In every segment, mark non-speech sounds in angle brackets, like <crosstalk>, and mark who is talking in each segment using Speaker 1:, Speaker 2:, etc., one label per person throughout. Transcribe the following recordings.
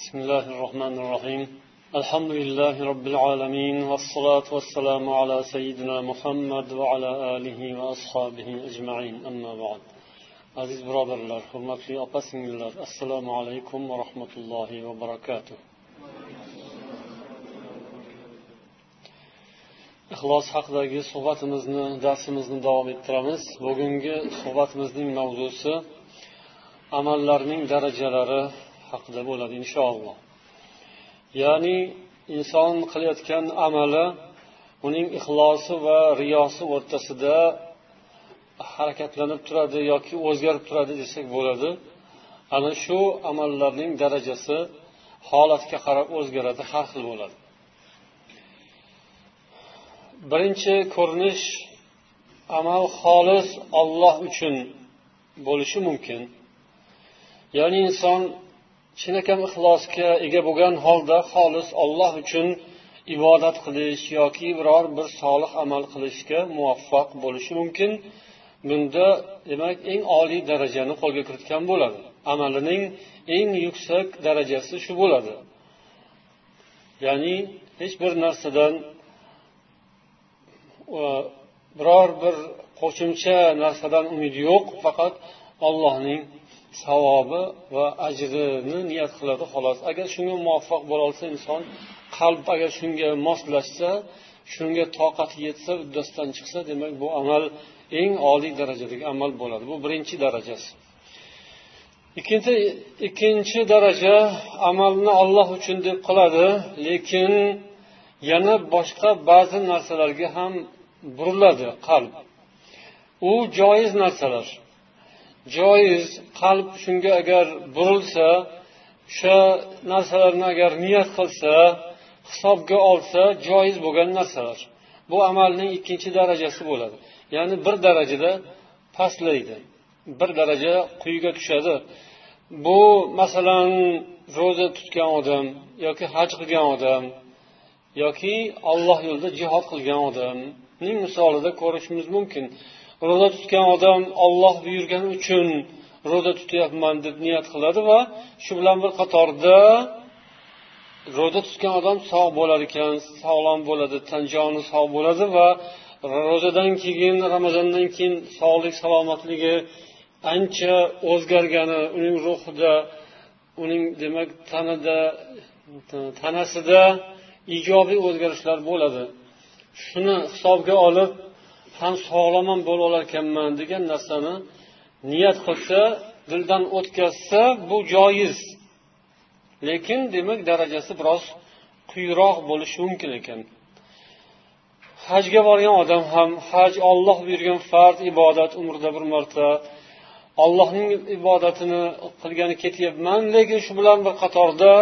Speaker 1: بسم الله الرحمن الرحيم الحمد لله رب العالمين والصلاة والسلام على سيدنا محمد وعلى آله وأصحابه أجمعين أما بعد aziz birodarlar hurmatli opa singillar assalomu alaykum va rahmatullohi va barakatuh ixlos haqidagi suhbatimizni darsimizni davom ettiramiz bugungi suhbatimizning mavzusi amallarning darajalari haqida bo'ladi inshaalloh. Ya'ni inson qilayotgan amali uning ixlosi va riyosi o'rtasida harakatlanib turadi yoki o'zgarib turadi desak bo'ladi. Ana shu amallarning darajasi holatga qarab o'zgaradi har xil bo'ladi. Birinchi ko'rinish amal xolis olloh uchun bo'lishi mumkin. Ya'ni inson chinakam ixlosga ega bo'lgan holda xolis olloh uchun ibodat qilish yoki biror bir solih amal qilishga muvaffaq bo'lishi mumkin. Bunda demak eng oliy darajani qo'lga kiritgan bo'ladi. Amalining eng yuksak darajasi shu bo'ladi. Ya'ni hech bir narsadan e, biror bir qo'shimcha narsadan umid yo'q faqat ollohning savobi va ajrini niyat qiladi xolos. Agar shunga muvaffaq bo'lolsa inson qalb agar shunga moslashsa shunga toqati yetsa uddasidan chiqsa demak bu amal eng oliy darajadagi amal bo'ladi. Bu birinchi darajasi. Ikkinchi ikkinchi daraja amalni olloh uchun deb qiladi lekin yana boshqa ba'zi narsalarga ham buriladi qalb. U joiz narsalar. Joiz qalb shunga agar burilsa o'sha narsalarni agar niyat qilsa hisobga olsa joiz bo'lgan narsalar. Bu amalning ikkinchi darajasi bo'ladi. Ya'ni bir darajada pastlaydi. Bir daraja quyiga tushadi. Bu masalan ro'za tutgan odam yoki haj qilgan odam yoki olloh yo'lida jihod qilgan odamning misolida ko'rishimiz mumkin. Ro'za tutgan odam olloh buyurgani uchun ro'za tutyapman deb niyat qiladi va shu bilan bir qatorda ro'za tutgan odam sog' bo'lar ekan sog'lom bo'ladi tan joni sog' bo'ladi va ro'zadan keyin ramazondan keyin sog'lik salomatligi ancha o'zgargani uning ruhida uning demak tanada tanasida ijobiy o'zgarishlar bo'ladi. Shuni hisobga olib ham sog'lom ham bo'lib olarkanman degan narsani niyat qilsa dildan o'tkazsa bu joiz. Lekin demak darajasi biroz quyiroq bo'lishi mumkin ekan. Hajga borgan odam ham haj olloh buyurgan farz ibodat umrda bir marta ollohning ibodatini qilgani ketyapman lekin shu bilan bir qatorda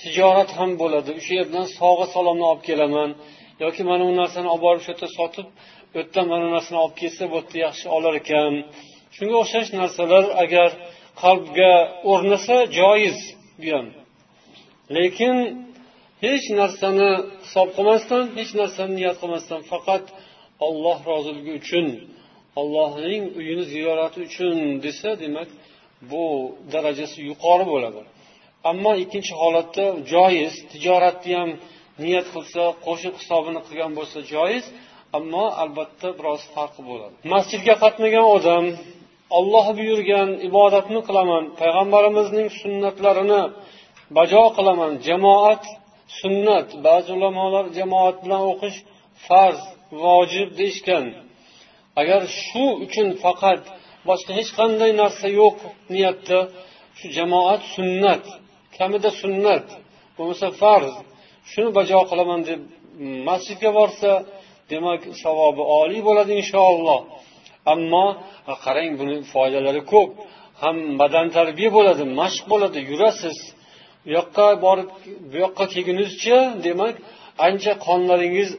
Speaker 1: tijorat ham bo'ladi. O'sha yerdan sog'a salomni olib kelaman yoki mana bu narsani olib borib shu yerda sotib u yerdan mana narsani olib kelsa bu yerda yaxshi olar ekan. Shunga o'xshash narsalar agar qalbga o'rnasa joiz bu ham. Lekin hech narsani hisob qilmasdan hech narsani niyat qilmasdan faqat olloh roziligi uchun ollohning uyini ziyorati uchun desa demak bu darajasi yuqori bo'ladi. Ammo ikkinchi holatda joiz tijoratni ham niyat qilsa qo'shib hisobini qilgan bo'lsa joiz ammo albatta biroz farqi bo'ladi. Masjidga qatnagan odam olloh buyurgan ibodatni qilaman payg'ambarimizning sunnatlarini bajo qilaman jamoat sunnat ba'zi ulamolar jamoat bilan o'qish farz vojib deyishgan. Agar shu uchun faqat boshqa hech qanday narsa yo'q niyatda shu jamoat sunnat kamida sunnat bo'lmasa farz shuni bajo qilaman deb masjidga borsa demak savobi oliy bo'ladi inshaalloh. Ammo qarang buni foydalari ko'p. Ham badan tarbiya bo'ladi mashq bo'ladi yurasiz. U yoqqa borib bu yoqqa kelgunizcha demak ancha qonlaringiz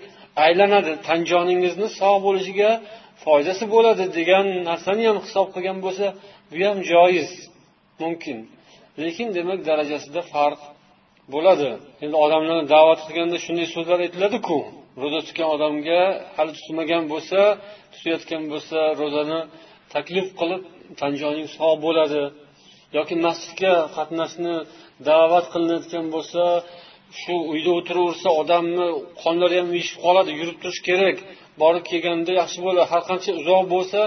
Speaker 1: aylanadi tan joningizni sog' bo'lishiga foydasi bo'ladi degan narsani ham hisob qilgan bo'lsa bu ham joiz mumkin. Lekin demak darajasida farq bo'ladi. Endi odamlarni da'vat qilganda shunday so'zlar aytiladiku. Ro'za tutgan odamga hali tutmagan bo'lsa tutayotgan bo'lsa ro'zani taklif qilib tanjoning sog' bo'ladi. Yoki masjidga qatnashni da'vat qilinayotgan bo'lsa shu uyda o'tiraversa odamni qonlari ham uyushib qoladi yurib turish kerak. Borib kelganda yaxshi bo'ladi. Har qancha uzoq bo'lsa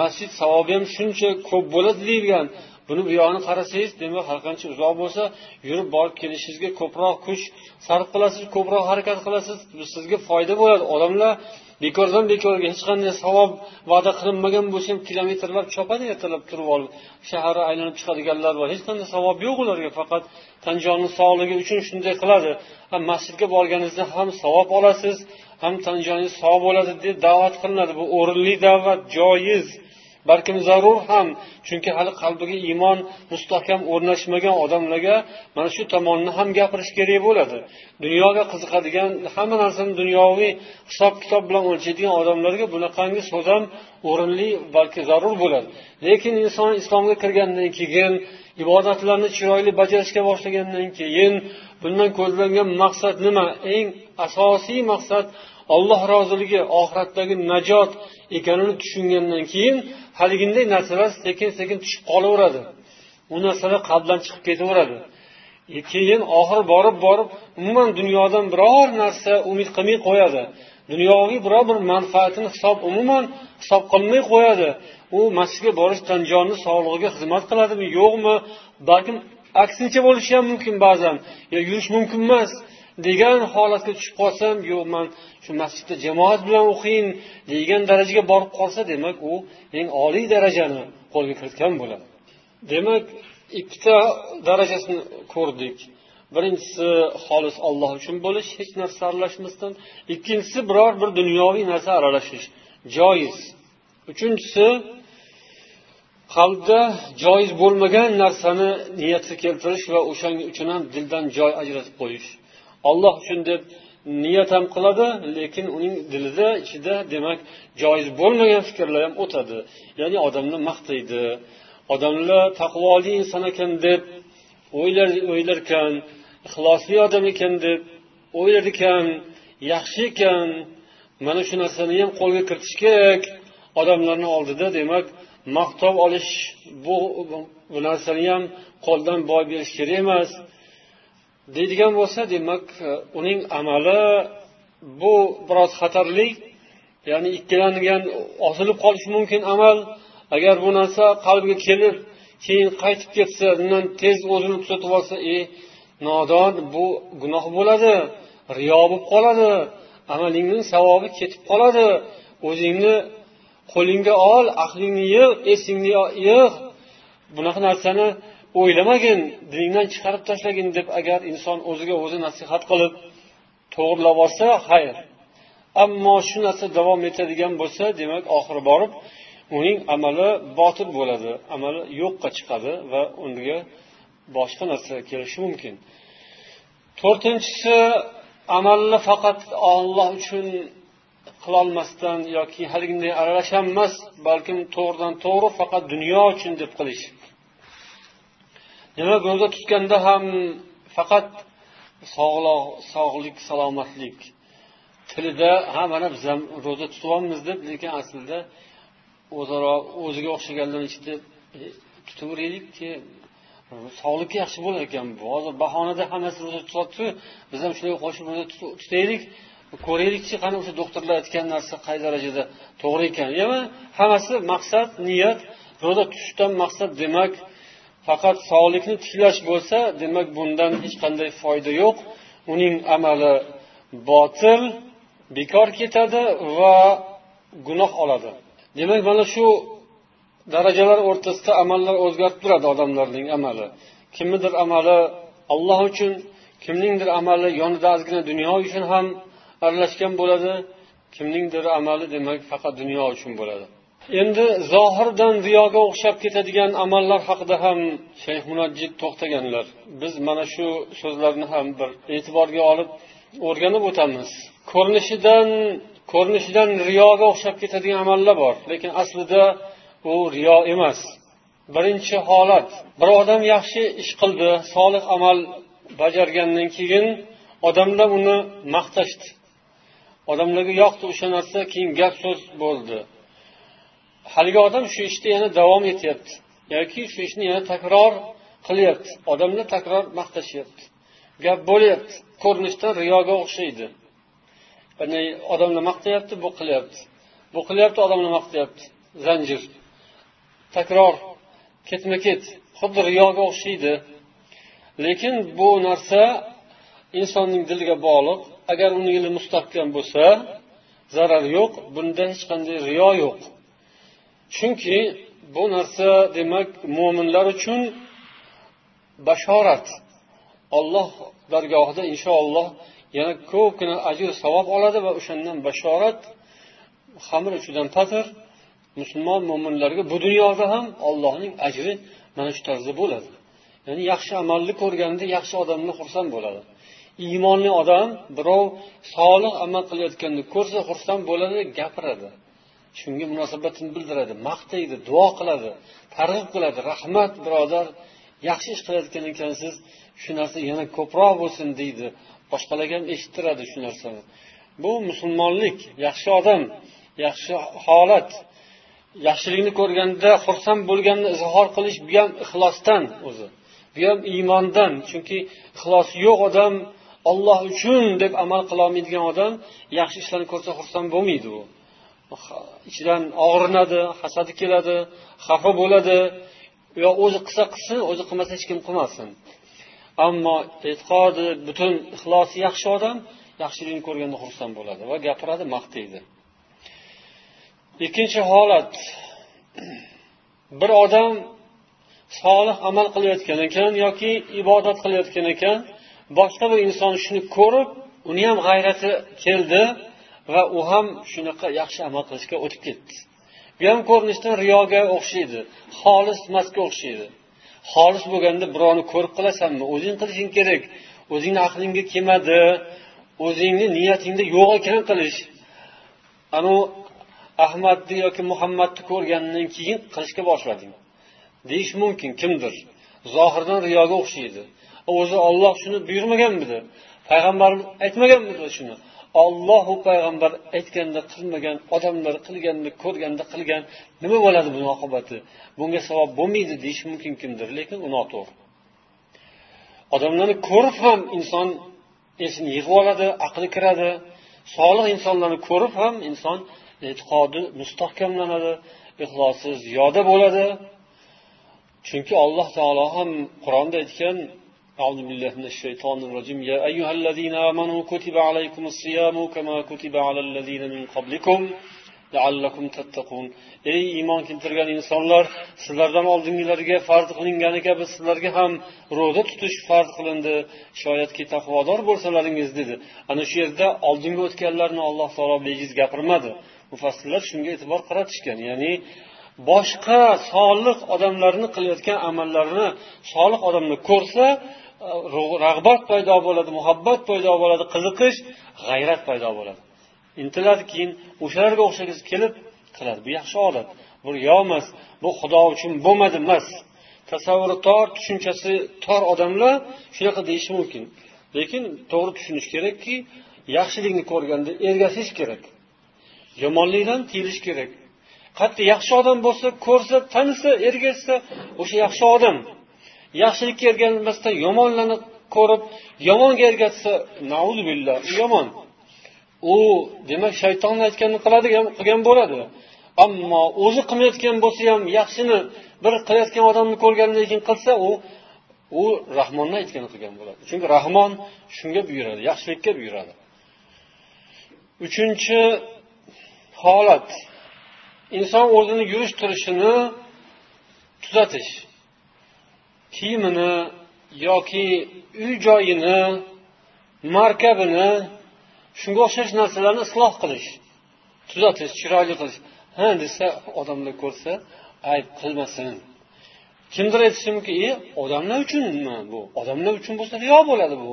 Speaker 1: masjid savobi ham shuncha ko'p bo'ladi deyilgan. Buni bu yog'ini qarasangiz demak har qancha uzoq bo'lsa yurib borib kelishingizga ko'proq kuch sarf qilasiz ko'proq harakat qilasiz. Bu sizga foyda bo'ladi. Odamlar bekordan bekorga hech qanday savob va'da qilinmagan bo'lsa ham kilometrlab chopadi ertalab turib olib. Shaharni aylanib chiqadiganlar bor. Hech qanday savob yo'q ularga. Faqat tan jonni sog'ligi uchun shunday qiladi. Masjidga borganingizda ham savob olasiz ham tan joningiz sog' bo'ladi deb da'vat qilinadi. Bu o'rinli da'vat joiz. Balkim zarur ham chunki hali qalbiga iymon mustahkam o'rnashmagan odamlarga mana shu tomonni ham gapirish kerak bo'ladi. Dunyoga qiziqadigan hamma narsani dunyoviy hisob kitob bilan o'lchaydigan odamlarga bunaqangi so'z ham o'rinli balki zarur bo'ladi. Lekin inson islomga kirgandan keyin ibodatlarni chiroyli bajarishga boshlagandan keyin bundan ko'zlangan maqsad nima? Eng asosiy maqsad alloh roziligi oxiratdagi najot ekanini tushungandan keyin haliginday narsalar sekin sekin tushib qolaveradi. U narsalar qalbdan chiqib ketaveradi. E, keyin oxiri borib borib umuman dunyodan biror narsa umid qilmay qo'yadi. Dunyoviy biror bir manfaatini hisob umuman hisob qilmay qo'yadi. U masjidga borishdan jonni sog'lig'iga xizmat qiladimi yo'qmi? Balkim aksincha bo'lishi ham mumkin ba'zan yo yurish mumkin emas. Degan holatga tushib qolsam yo'q man shu masjidda jamoat bilan o'qiyin degan darajaga borib qolsa demak u eng oliy darajani qo'lga kiritgan bo'ladi. Demak ikkita darajasini ko'rdik. Birinchisi xolis olloh uchun bo'lish hech narsa aralashmasdan. Ikkinchisi biror bir dunyoviy narsa aralashish joiz. Uchinchisi qalbda joiz bo'lmagan narsani niyatga keltirish va o'shaning uchun ham dildan joy ajratib qo'yish. Olloh uchun deb niyat ham qiladi lekin uning dilida ichida demak joiz bo'lmagan fikrlar ham o'tadi. Ya'ni odamni maqtaydi odamlar taqvoli inson ekan deb o'ylar o'ylarkan ixlosli odam ekan deb o'ylar ekan yaxshi ekan mana shu narsani ham qo'lga kiritish kerak. Odamlarni oldida demak maqtov olish bu bu narsani ham qo'ldan boy berish kerak emas. Deydigan bo'lsa demak e, uning amali bu biroz xatarli ya'ni ikkilangan osilib qolishi mumkin amal. Agar bu narsa qalbiga kelib keyin qaytib ketsa undan tez o'zini tuzatib olsa e nodon bu gunoh bo'ladi riyo bo'lib qoladi amalingning savobi ketib qoladi. O'zingni qo'lingga ol aqlingni yig' esingni yig' bunaqa narsani o'ylamagin diningdan chiqarib tashlagin deb agar inson o'ziga o'zi nasihat qilib to'g'irlab olsa xayr. Ammo shu narsa davom etadigan bo'lsa demak oxiri borib uning amali botil bo'ladi amali yo'qqa chiqadi va unga boshqa narsa kelishi mumkin. To'rtinchisi amalni faqat olloh uchun qilolmasdan yoki haliginday aralashamas balkim to'g'ridan to'g'ri faqat dunyo uchun deb qilish. Demak ro'za tutganda ham faqat sog'lik salomatlik tilida ha mana biz ham ro'za tutyapmiz deb lekin aslida o'zaro o'ziga o'xshaganlar ichida e, tutaveraylikki sog'likka yaxshi bo'lar ekan. Bu hozir bahonada hammasi ro'za tutyapti. Biz ham shunga qo'shib ro'za tutaylik. Ko'raylikchi qani o'sha doktorlar aytgan narsa qay darajada to'g'ri ekan. Yana hammasi maqsad niyat. Ro'za tutishdan maqsad demak faqat sog'likni tiklash bo'lsa demak bundan hech qanday foyda yo'q. Uning amali botil bekor ketadi va gunoh oladi. Demak mana shu darajalar o'rtasida amallar o'zgarib turadi odamlarning amali. Kimnidir amali alloh uchun kimningdir amali yonida ozgina dunyo uchun ham aralashgan bo'ladi kimningdir amali demak faqat dunyo uchun bo'ladi. Endi zohirdan riyoga o'xshab ketadigan amallar haqida ham shayx munajjid to'xtaganlar. Biz mana shu so'zlarni ham bir e'tiborga olib o'rganib o'tamiz. Ko'rinishidan ko'rinishidan riyoga o'xshab ketadigan amallar bor lekin aslida u riyo emas. Birinchi holat bir odam yaxshi ish qildi solih amal bajargandan keyin odamlar uni maqtashdi. Odamlarga yoqdi o'sha narsa keyin gap so'z bo'ldi. Haligi odam shu ishda yana davom etyapti. Yoki shu ishni yana takror qilyapti. Odamlar takror maqtashyapti. Gap bo'lyapti. Ko'rinishdan riyoga o'xshaydi. Odamlar maqtayapti bu qilyapti. Bu qilyapti odamlar maqtayapti. Zanjir. Takror. Ketma ket xuddi riyoga o'xshaydi. Lekin bu narsa insonning diliga bog'liq. Agar uni dili mustahkam bo'lsa zarar yo'q. Bunda hech qanday riyo yo'q. Chunki bu narsa demak mo'minlar uchun bashorat. Olloh dargohida inshaalloh yana ko'pgina ajr savob oladi va o'shandan bashorat xamir uchidan patir musulmon mo'minlarga bu dunyoda ham ollohning ajri mana shu tarzda bo'ladi. Ya'ni yaxshi amalni ko'rganda yaxshi odamni xursand bo'ladi. Iymonli odam birov solih amal qilayotganini ko'rsa xursand bo'ladi gapiradi. Shunga munosabatini bildiradi maqtaydi duo qiladi targ'ib qiladi. Rahmat birodar. Yaxshi ish qilayotgan ekansiz. Shu narsa yana ko'proq bo'lsin deydi. Boshqalarga ham eshittiradi shu narsani. Bu musulmonlik yaxshi odam yaxshi holat. Yaxshilikni ko'rganda xursand bo'lganini izhor qilish bu ham ixlosdan o'zi bu ham iymondan. Chunki ixlosi yo'q odam olloh uchun deb amal qilolmaydigan odam yaxshi ishlarni ko'rsa xursand bo'lmaydi u. ichidan og'rinadi hasadi keladi xafa bo'ladi. Yo o'zi qilsa qilsin o'zi qilmasa hech kim qilmasin. Ammo e'tiqodi butun ixlosi yaxshi odam yaxshilikni ko'rganda xursand bo'ladi va gapiradi maqtaydi ikkinchi holat. <clears throat> Bir odam solih amal qilayotgan ekan yoki ibodat qilayotgan ekan boshqa bir inson shuni ko'rib uni ham g'ayrati keldi. Va u ham shunaqa yaxshi amal qilishga o'tib ketdi. Bu ham ko'rinishdan riyoga o'xshaydi. Xolis emasga o'xshaydi. Xolis bo'lganda birovni ko'rib qilasanmi? O'zing qilishing kerak. O'zingni aqlingga kelmadi. O'zingni niyatingda yo'q ekan qilish. Anavi ahmadni yoki muhammadni ko'rgandan keyin qilishga boshlading. Deyish mumkin kimdir. Zohirdan riyoga o'xshaydi. O'zi olloh shuni buyurmaganmidi? Payg'ambarimiz aytmaganmidi shuni? Ollohu payg'ambar aytganda qilmagan odamlar qilganni ko'rganda qilgan nima bo'ladi buni oqibati? Bunga savob bo'lmaydi deyishi mumkin kimdir lekin u noto'g'ri. Odamlarni ko'rib ham inson esini yig'ib oladi aqli kiradi. Solih insonlarni ko'rib ham inson e'tiqodi mustahkamlanadi ixlosi ziyoda bo'ladi. Chunki alloh taolo ham qur'onda aytgan أعوذ بالله من الشيطان الرجيم يا أيها الذين آمنوا كتب عليكم الصيام كما كتب على الذين من قبلكم لعلكم تتقون ey iymon keltirgan insonlar sizlardan oldingilarga farz qilingani kabi sizlarga ham ro'za tutish farz qilindi shoyatki taqvodor bo'lsalaringiz dedi ana shu yerda oldingi o'tganlarni alloh taolo bejiz gapirmadi mufassirlar shunga e'tibor qaratishgan ya'ni boshqa solih odamlarni qilayotgan amallarini solih odamlar ko'rsa rag'bat paydo bo'ladi muhabbat paydo bo'ladi qiziqish g'ayrat paydo bo'ladi. Intiladi keyin o'shalarga o'xshagisi kelib qiladi bu yaxshi odat. Bu riyo emas bu xudo uchun bo'lmadi emas. Tasavvuri tor tushunchasi tor odamlar shunaqa deyishi mumkin. Lekin to'g'ri tushunish kerakki yaxshilikni ko'rganda ergashish kerak. Yomonlikdan tiyilish kerak. Qayerda yaxshi odam bo'lsa ko'rsa tanisa ergashsa o'sha yaxshi odam yaxshilikka ergashmasdan yomonlarni ko'rib yomonga ergashsa billah u yomon. U demak shaytonni aytganini qiladi qilgan bo'ladi. Ammo o'zi qilmayotgan bo'lsa ham yaxshini bir qilayotgan odamni ko'rgandan keyin qilsa u u rahmonni aytganini qilgan bo'ladi. Chunki rahmon shunga buyuradi yaxshilikka buyuradi. Uchinchi holat. Inson o'zini yurish turishini tuzatish. Kiyimini yoki uy joyini markabini shunga o'xshash narsalarni isloh qilish tuzatish chiroyli qilish. Ha desa odamlar ko'rsa ayb qilmasin. Kimdir aytishi mumkin e odamlar uchunmi bu? Odamlar uchun bo'lsa riyo bo'ladi bu.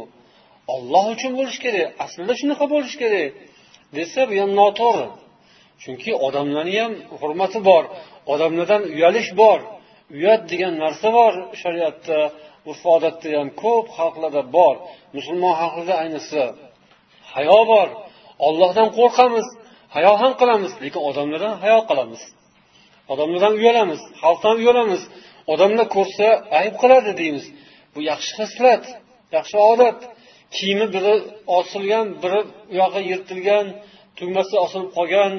Speaker 1: Olloh uchun bo'lishi kerak aslida shunaqa bo'lishi kerak. Desa bu ham noto'g'ri. Chunki odamlarni ham hurmati bor odamlardan uyalish bor. Uyat degan narsa bor shariatda urf odatda ham ko'p xalqlarda bor. Musulmon xalqida ayniqsa hayo bor. Ollohdan qo'rqamiz hayo ham qilamiz lekin odamlardan hayo qilamiz. Odamlardan uyalamiz xalqdan uyalamiz. Odamlar ko'rsa ayb qiladi deymiz. Bu yaxshi xislat yaxshi odat. Kiyimi biri osilgan biri u yog'i yirtilgan tugmasi osilib qolgan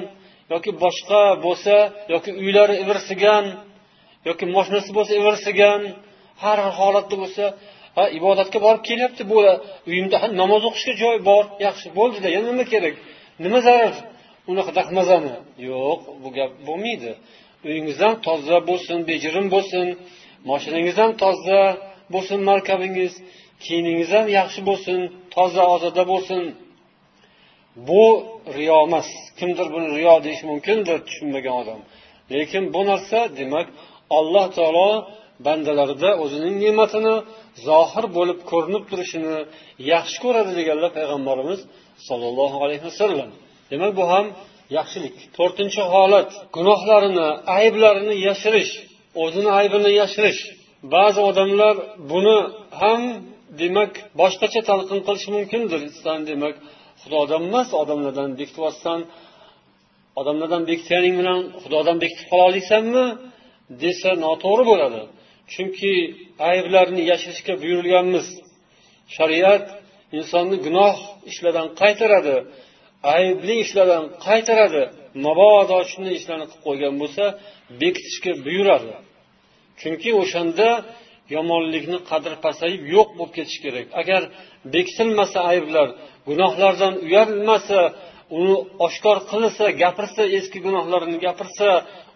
Speaker 1: yoki boshqa bo'lsa yoki uylari ivirsigan yoki moshinasi bo'lsa ivirsigan har xil holatda bo'lsa ha ibodatga borib kelyapti bu uyimda namoz o'qishga joy bor yaxshi bo'ldida yana nima kerak? Nima zarar? Unaqa dahmazani yo'q bu gap bo'lmaydi. Uyingiz ham toza bo'lsin bejirim bo'lsin moshinangiz ham toza bo'lsin markabingiz kiyimingiz ham yaxshi bo'lsin toza ozoda bo'lsin. Bu riyo emas. Kimdir buni riyo deyishi mumkindir tushunmagan odam. Lekin bu narsa demak alloh taolo bandalarida o'zining ne'matini zohir bo'lib ko'rinib turishini yaxshi ko'radi deganlar payg'ambarimiz sollallohu alayhi vasallam. Demak bu ham yaxshilik. To'rtinchi holat gunohlarini ayblarini yashirish o'zini aybini yashirish. Ba'zi odamlar buni ham demak boshqacha talqin qilishi mumkindir. San demak xudodan emas odamlardan bekityapsan odamlardan bekitganing bilan xudodan bekitib qolaolaysanmi desa noto'g'ri bo'ladi. Chunki ayblarni yashirishga buyurilganmiz. Shariat insonni gunoh ishlardan qaytaradi aybli ishlardan qaytaradi. Mabodo shunday ishlarni qilib qo'ygan bo'lsa bekitishga buyuradi. Chunki o'shanda yomonlikni qadri pasayib yo'q bo'lib ketishi kerak. Agar bekitilmasa ayblar gunohlardan uyalmasa uni oshkor qilsa gapirsa eski gunohlarini gapirsa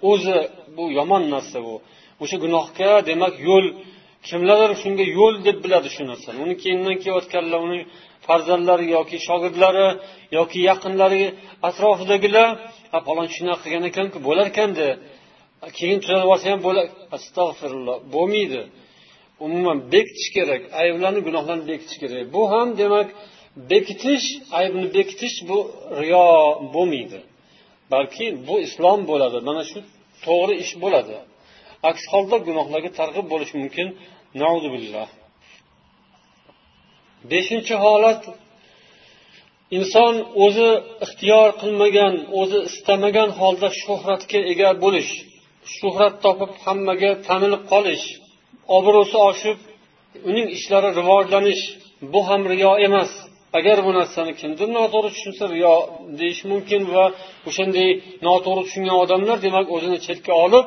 Speaker 1: o'zi bu yomon narsa bu. O'sha gunohga demak yo'l kimlardir shunga yo'l deb biladi shu narsani. Uni keyindan kelayotganlar uni farzandlari yoki shogirdlari yoki yaqinlari atrofidagilar falon shunaqa qilgan ekanku bo'larkanda keyin tuzalib olsa ham bo'lar astag'firulloh bo'lmaydi. Umuman bekitish kerak ayblarni gunohlarni bekitish kerak. Bu ham demak bekitish aybni bekitish bu riyo bo'lmaydi. Balki bu islom bo'ladi. Mana shu to'g'ri ish bo'ladi. Aks holda gunohlarga targ'ib bo'lishi mumkin. Billah. Beshinchi holat. Inson o'zi ixtiyor qilmagan o'zi istamagan holda shuhratga ega bo'lish shuhrat topib hammaga tanilib qolish obro'si oshib uning ishlari rivojlanish bu ham riyo emas. Agar bu narsani kimdir noto'g'ri tushunsa riyo deyish mumkin va o'shanday noto'g'ri tushungan odamlar demak o'zini chetga olib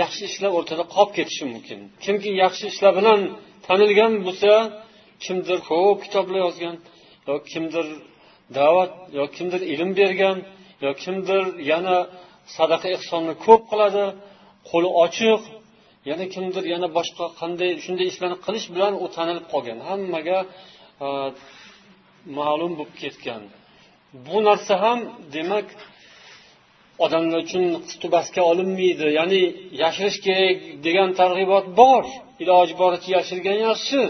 Speaker 1: yaxshi ishlar o'rtada qolib ketishi mumkin. Kimki yaxshi ishlar bilan tanilgan bo'lsa kimdir ko'p kitoblar yozgan yo kimdir da'vat yo kimdir ilm bergan yo kimdir yana sadaqa ehsonni ko'p qiladi qo'li ochiq yana kimdir yana boshqa qanday shunday ishlarni qilish bilan u tanilib qolgan. Hammaga ma'lum bo'lib ketgan. Bu narsa ham demak odamlar uchun tubasga olinmaydi. Ya'ni yashirish kerak degan targ'ibot bor. Iloji boricha yashirgan yaxshi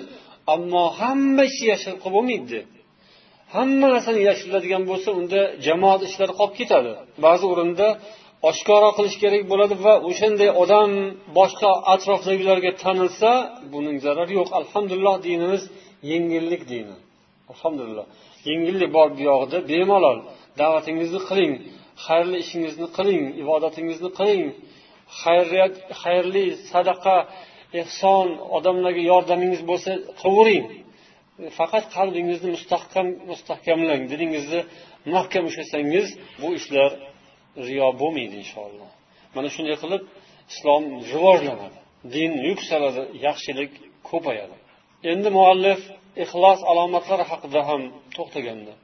Speaker 1: ammo hamma ishni yashirib qilib bo'lmaydi. Hamma narsani yashiriladigan bo'lsa unda jamoat ishlari qolib ketadi. Ba'zi o'rinda oshkoro qilish kerak bo'ladi va o'shanday odam boshqa atrofdagilarga tanilsa buning zarari yo'q. Alhamdulillah dinimiz yengillik dini. Alhamdulillah. Yengillik bor bu yog'ida bemalol. Da'vatingizni qiling. Xayrli ishingizni qiling. Ibodatingizni qiling. Xayriyat xayrli sadaqa ehson odamlarga yordamingiz bo'lsa qilavering faqat qalbingizni mustahkam mustahkamlang. Dilingizni mahkam ushlasangiz bu ishlar riyo bo'lmaydi inshaalloh. Mana shunday qilib islom rivojlanadi. Din yuksaladi yaxshilik ko'payadi. Endi muallif ixlos alomatlari haqida ham to'xtaganda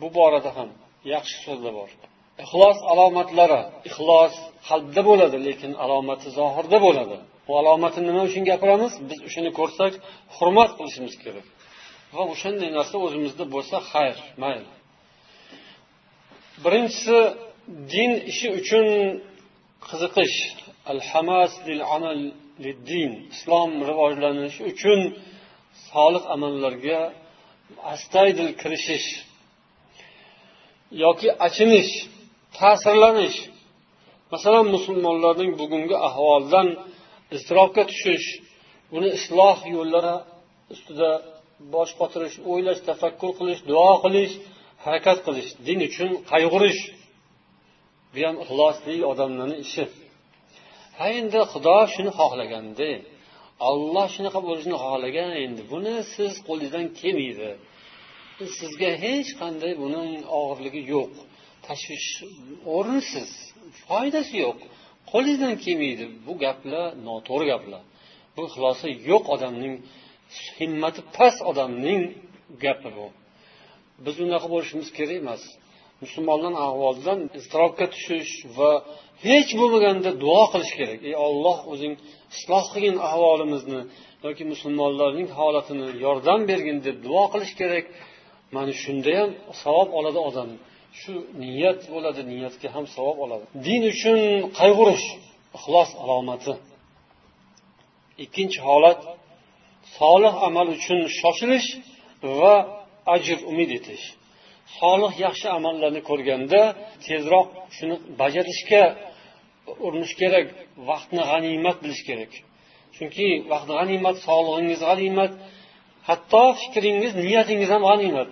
Speaker 1: bu borada ham yaxshi so'zlar bor. Ixlos alomatlari ixlos qalbda bo'ladi lekin alomati zohirda bo'ladi. Bu alomatni nima uchun gapiramiz? Biz o'shani ko'rsak hurmat qilishimiz kerak. Va o'shanday narsa o'zimizda bo'lsa xayr mayli. Birinchisi din ishi uchun qiziqish. Al hamas lil amal din islom rivojlanishi uchun solih amallarga astaydil kirishish yoki achinish ta'sirlanish masalan musulmonlarning bugungi ahvolidan iztirobga tushish buni isloh yo'llari ustida bosh qotirish o'ylash tafakkur qilish duo qilish harakat qilish din uchun qayg'urish. Bu ham ixlosli odamlarni ishi. Ha endi xudo shuni xohlaganda olloh shunaqa bo'lishini xohlagan endi. Buni siz qo'lingizdan kelmaydi. Sizga hech qanday buni og'irligi yo'q. Tashvish o'rinsiz foydasi yo'q. Qo'lingizdan kelmaydi. Bu gaplar noto'g'ri gaplar. Bu xulosa yo'q odamning himmati past odamning gapi bu. Biz unaqa bo'lishimiz kerak emas. Musulmonlar ahvolidan iztirobga tushish va hech bo'lmaganda duo qilish kerak. Ey olloh o'zing isloh qilgin ahvolimizni yoki musulmonlarning holatini yordam bergin deb duo qilish kerak. Mana shunda ham savob oladi odam. Shu niyat bo'ladi niyatga ham savob oladi. Din uchun qayg'urish ixlos alomati. Ikkinchi holat solih amal uchun shoshilish va ajr umid etish. Solih yaxshi amallarni ko'rganda tezroq shuni bajarishga urinish kerak vaqtni g'animat bilish kerak. Chunki vaqt g'animat sog'lig'ingiz g'animat hatto fikringiz niyatingiz ham g'animat.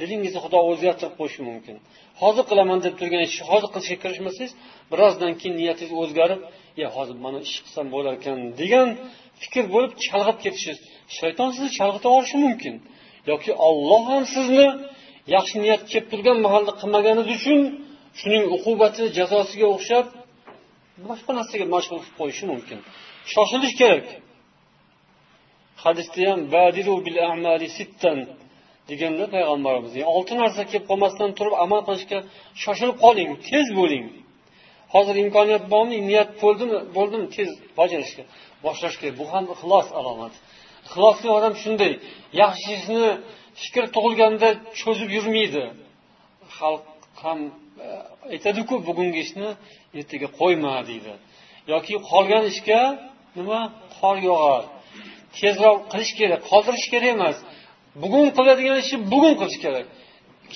Speaker 1: Dilingizni xudo o'zgartirib qo'yishi mumkin. Hozir qilaman deb turgan ishni hozir qilishga kirishmasangiz birozdan keyin niyatingiz o'zgarib ya hozir mana ish qilsam bo'lar ekan degan fikr bo'lib chalg'ib ketishingiz shayton sizni chalg'itib yuborishi mumkin. Yoki olloh ham sizni yaxshi niyat kelib turgan mahalda qilmaganingiz uchun shuning uqubati jazosiga o'xshab boshqa narsaga mashg'ul qilib qo'yishi mumkin. Shoshilish kerak. Hadisda ham deganda payg'ambarimiz olti narsa kelib qolmasdan turib amal qilishga shoshilib qoling tez bo'ling. Hozir imkoniyat bormi? Niyat bo'ldimi? Bo'ldimi? Tez bajarishga boshlash kerak bu ham ixlos alomati ixlosli odam shunday yaxshi ishni fikr tug'ilganda cho'zib yurmaydi. Xalq ham e, aytadiku bugungi ishni ertaga qo'yma deydi. Yoki qolgan ishga nima? Qor yog'ar. Tezroq qilish kerak qoldirish kerak emas. Bugun qiladigan ishni bugun qilish kerak.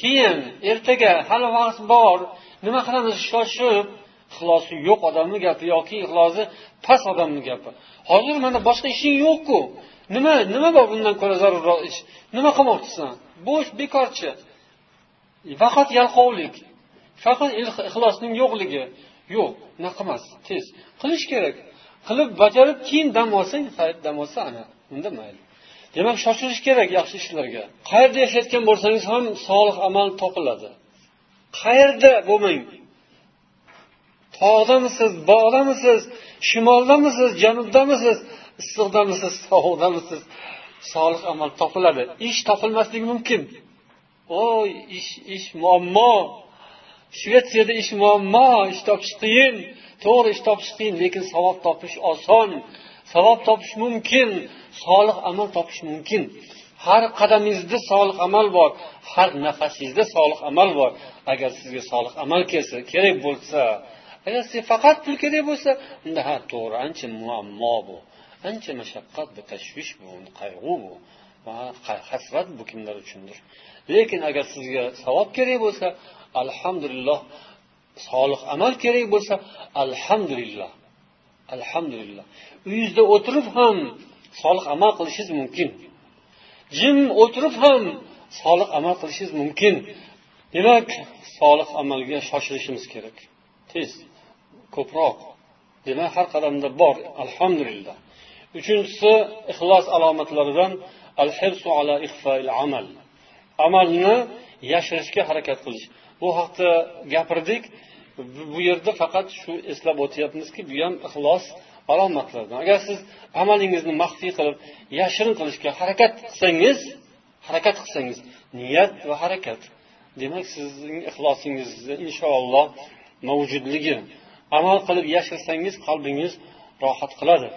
Speaker 1: Keyin ertaga hali vaqt bor nima qilamiz? Shoshib ixlosi yo'q odamni gapi yoki ixlosi past odamni gapi. Hozir mana boshqa ishing yo'qku. Nima nima bor bundan ko'ra zarurroq ish? Nima qilmoqchisan? Bo'sh bekorchi. Faqat yalqovlik. Faqat ixlosning yo'qligi. Yo'q unaqa emas tez. Qilish kerak. Qilib bajarib keyin dam olsang dam olsa ana unda mayli. Demak shoshilish kerak yaxshi ishlarga. Qayerda yashayotgan bo'lsangiz ham solih amal topiladi. Qayerda bo'lmang. Tog'damisiz bog'damisiz shimoldamisiz janubdamisiz issiqdamisiz sovuqdamisiz solih amal topiladi. Ish topilmasligi mumkin. Oy ish ish muammo. Shvetsiyada ish muammo. Ish topish qiyin. To'g'ri ish topish qiyin lekin savob topish oson. Savob topish mumkin. Solih amal topish mumkin. Har qadamingizda solih amal bor. Har nafasingizda solih amal bor. Agar sizga solih amal kelsa kerak bo'lsa agar sizga faqat pul kerak bo'lsa unda ha to'g'ri ancha muammo bu. Ancha mashaqqat bu tashvish bu qayg'u bu hasrat bu kimlar uchundir. Lekin agar sizga savob kerak bo'lsa alhamdulillah solih amal kerak bo'lsa alhamdulillah alhamdulillah. Uyingizda o'tirib ham solih amal qilishingiz mumkin. Jim o'tirib ham solih amal qilishingiz mumkin. Demak solih amalga shoshilishimiz kerak. Tez ko'proq. Demak har qadamda bor. Alhamdulillah. Uchinchisi ixlos alomatlaridan al ala amal. Amalni yashirishga harakat qilish. Bu haqda gapirdik. Bu yerda faqat shu eslab o'tyapmizki bu ham ixlos alomatlaridan agar siz amalingizni maxfiy qilib yashirin qilishga harakat qilsangiz harakat qilsangiz niyat va harakat. Demak sizning ixlosingizni inshaalloh mavjudligi. Amal qilib yashirsangiz qalbingiz rohat qiladi.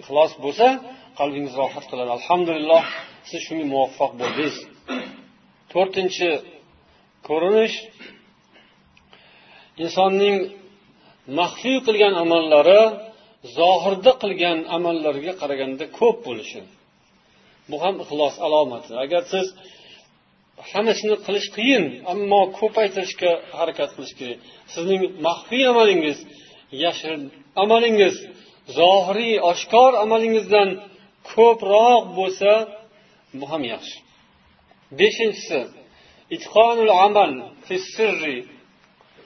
Speaker 1: Ixlos bo'lsa qalbingiz rohat qiladi. Alhamdulillah siz shunga muvaffaq bo'ldingiz. To'rtinchi ko'rinish insonning maxfiy qilgan amallari zohirda qilgan amallarga qaraganda ko'p bo'lishi. Bu ham ixlos alomati. Agar siz hammasini qilish qiyin ammo ko'paytirishga harakat qilish kerak. Sizning maxfiy amalingiz yashirin amalingiz zohiriy oshkor amalingizdan ko'proq bo'lsa bu ham yaxshi. Beshinchisi itqonul amal sirri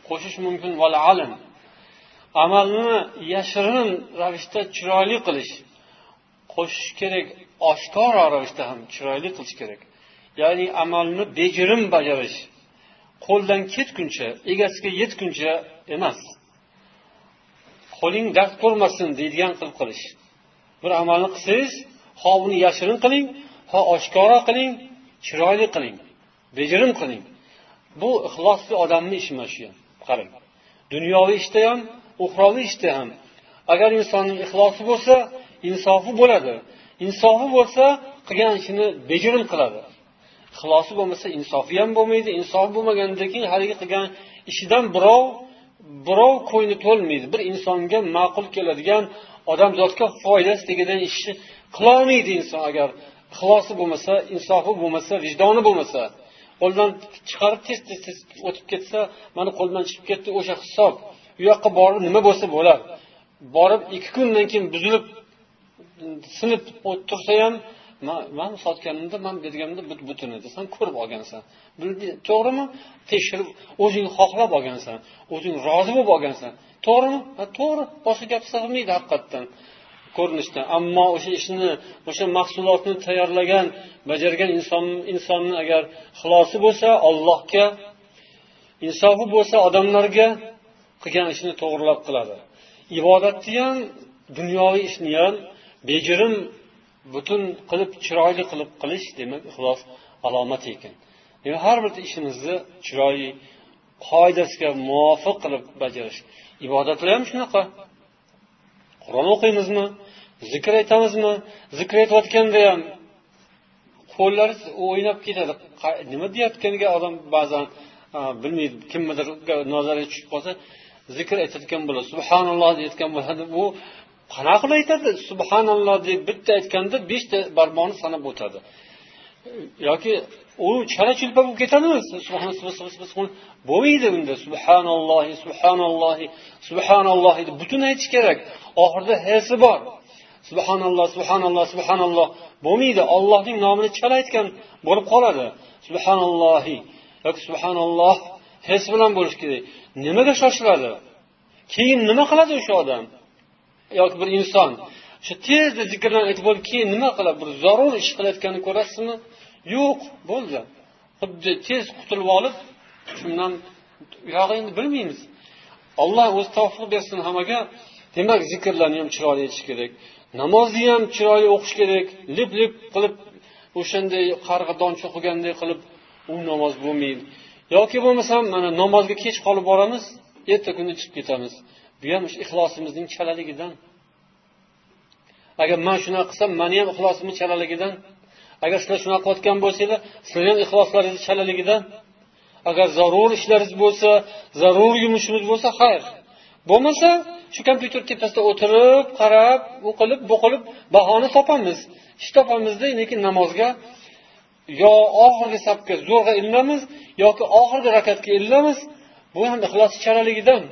Speaker 1: qo'shish mumkin val alam amalni yashirin ravishda chiroyli qilish qo'shish kerak oshkora ravishda ham chiroyli qilish kerak. Ya'ni amalni bejirim bajarish qo'ldan ketguncha egasiga yetguncha emas. Qo'ling dard ko'rmasin deydigan qilib qilish. Bir amalni qilsangiz ho uni yashirin qiling ho oshkora qiling chiroyli qiling bejirim qiling. Bu ixlosli odamni ishi mana shu qarang. Dunyoviy ishda ham uxroviy ishda ham. Agar insonning ixlosi bo'lsa insofi bo'ladi. Insofi bo'lsa qilgan ishini bejirim qiladi. Ixlosi bo'lmasa insofi ham bo'lmaydi insofi bo'lmagandan keyin haligi qilgan ishidan birov birov ko'ngli to'lmaydi bir insonga ma'qul keladigan odamzodga foydasi tegadigan ishni qilolmaydi inson. Agar ixlosi bo'lmasa insofi bo'lmasa vijdoni bo'lmasa qo'ldan chiqarib tez tez tez o'tib ketsa mani qo'ldan chiqib ketdi o'sha hisob u yoqqa borib nima bo'lsa bo'ladi borib ikki kundan keyin buzilib sinib tursa ham man sotganimda man berganimda butun edi san ko'rib olgansan. To'g'rimi? Tekshirib o'zing xohlab olgansan o'zing rozi bo'lib olgansan. To'g'rimi? To'g'ri boshqa gap sig'maydi haqiqatdan. Ko'rinishda. Ammo o'sha ishni o'sha mahsulotni tayyorlagan bajargan inson insonni agar xilosi bo'lsa allohga insofi bo'lsa odamlarga qilgan ishini to'g'irlab qiladi. Ibodatni ham dunyoviy ishni ham bejirim butun qilib chiroyli qilib qilish demak ixlos alomati ekan. Demak har bir ishimizni chiroyli qoidasiga muvofiq qilib bajarish. Ibodatlar ham shunaqa. Qur'on o'qiymizmi? Zikr aytamizmi? Zikr aytayotganda ham qo'llari o'ynab ketadi. Nima deyayotganiga odam ba'zan bilmaydi kimnidir nazariga tushib qolsa zikr aytayotgan bo'ladi. Subhanalloh deyayotgan bo'ladi. Bu qanaqa qilib aytadi subhanalloh deb bitta aytganda beshta barmoqni sanab o'tadi. Yoki u chala chulpa bo'lib ketadimi? Bo'lmaydi unda subhanallohi subhanallohi subhanallohi deb butun aytish kerak. Oxirida hesi bor. Subhanalloh subhanalloh subhanalloh. Bo'lmaydi. Ollohning nomini chala aytgan bo'lib qoladi. Subhanallohi yoki subhanalloh his bilan bo'lishi kerak. Nimaga shoshiladi? Keyin nima qiladi o'sha odam? Yoki bir inson o'sha tezda zikrdan aytib bo'lib keyin nima qiladi? Bir zarur ish qilayotganini ko'rasizmi? Yo'q bo'ldi. Xuddi tez qutulib olib shundan uyog'i endi bilmaymiz. Alloh o'zi tavfiq bersin hammaga. Demak zikrlarni ham chiroyli aytish kerak. Namozni ham chiroyli o'qish kerak. Lip lip qilib o'shanday qarg'a cho'qiganday qilib u namoz bo'lmaydi. Yoki bo'lmasam mana namozga kech qolib boramiz erta kuni chiqib ketamiz. Bu ham ixlosimizning chalaligidan. Agar man shunaqa qilsam mani ham ixlosimni chalaligidan. Agar sizlar shunaqa qilayotgan bo'lsanglar sizlarni ham ixloslaringizni chalaligidan. Agar zarur ishlaringiz bo'lsa zarur yumushimiz bo'lsa xayr. Bo'lmasa shu kompyuter tepasida o'tirib qarab u qilib bu qilib bahona topamiz. Ish topamizda lekin namozga yo oxirgi safga zo'rg'a ilinamiz yoki oxirgi rakatga ilinamiz bu ham ixlos chalaligidan.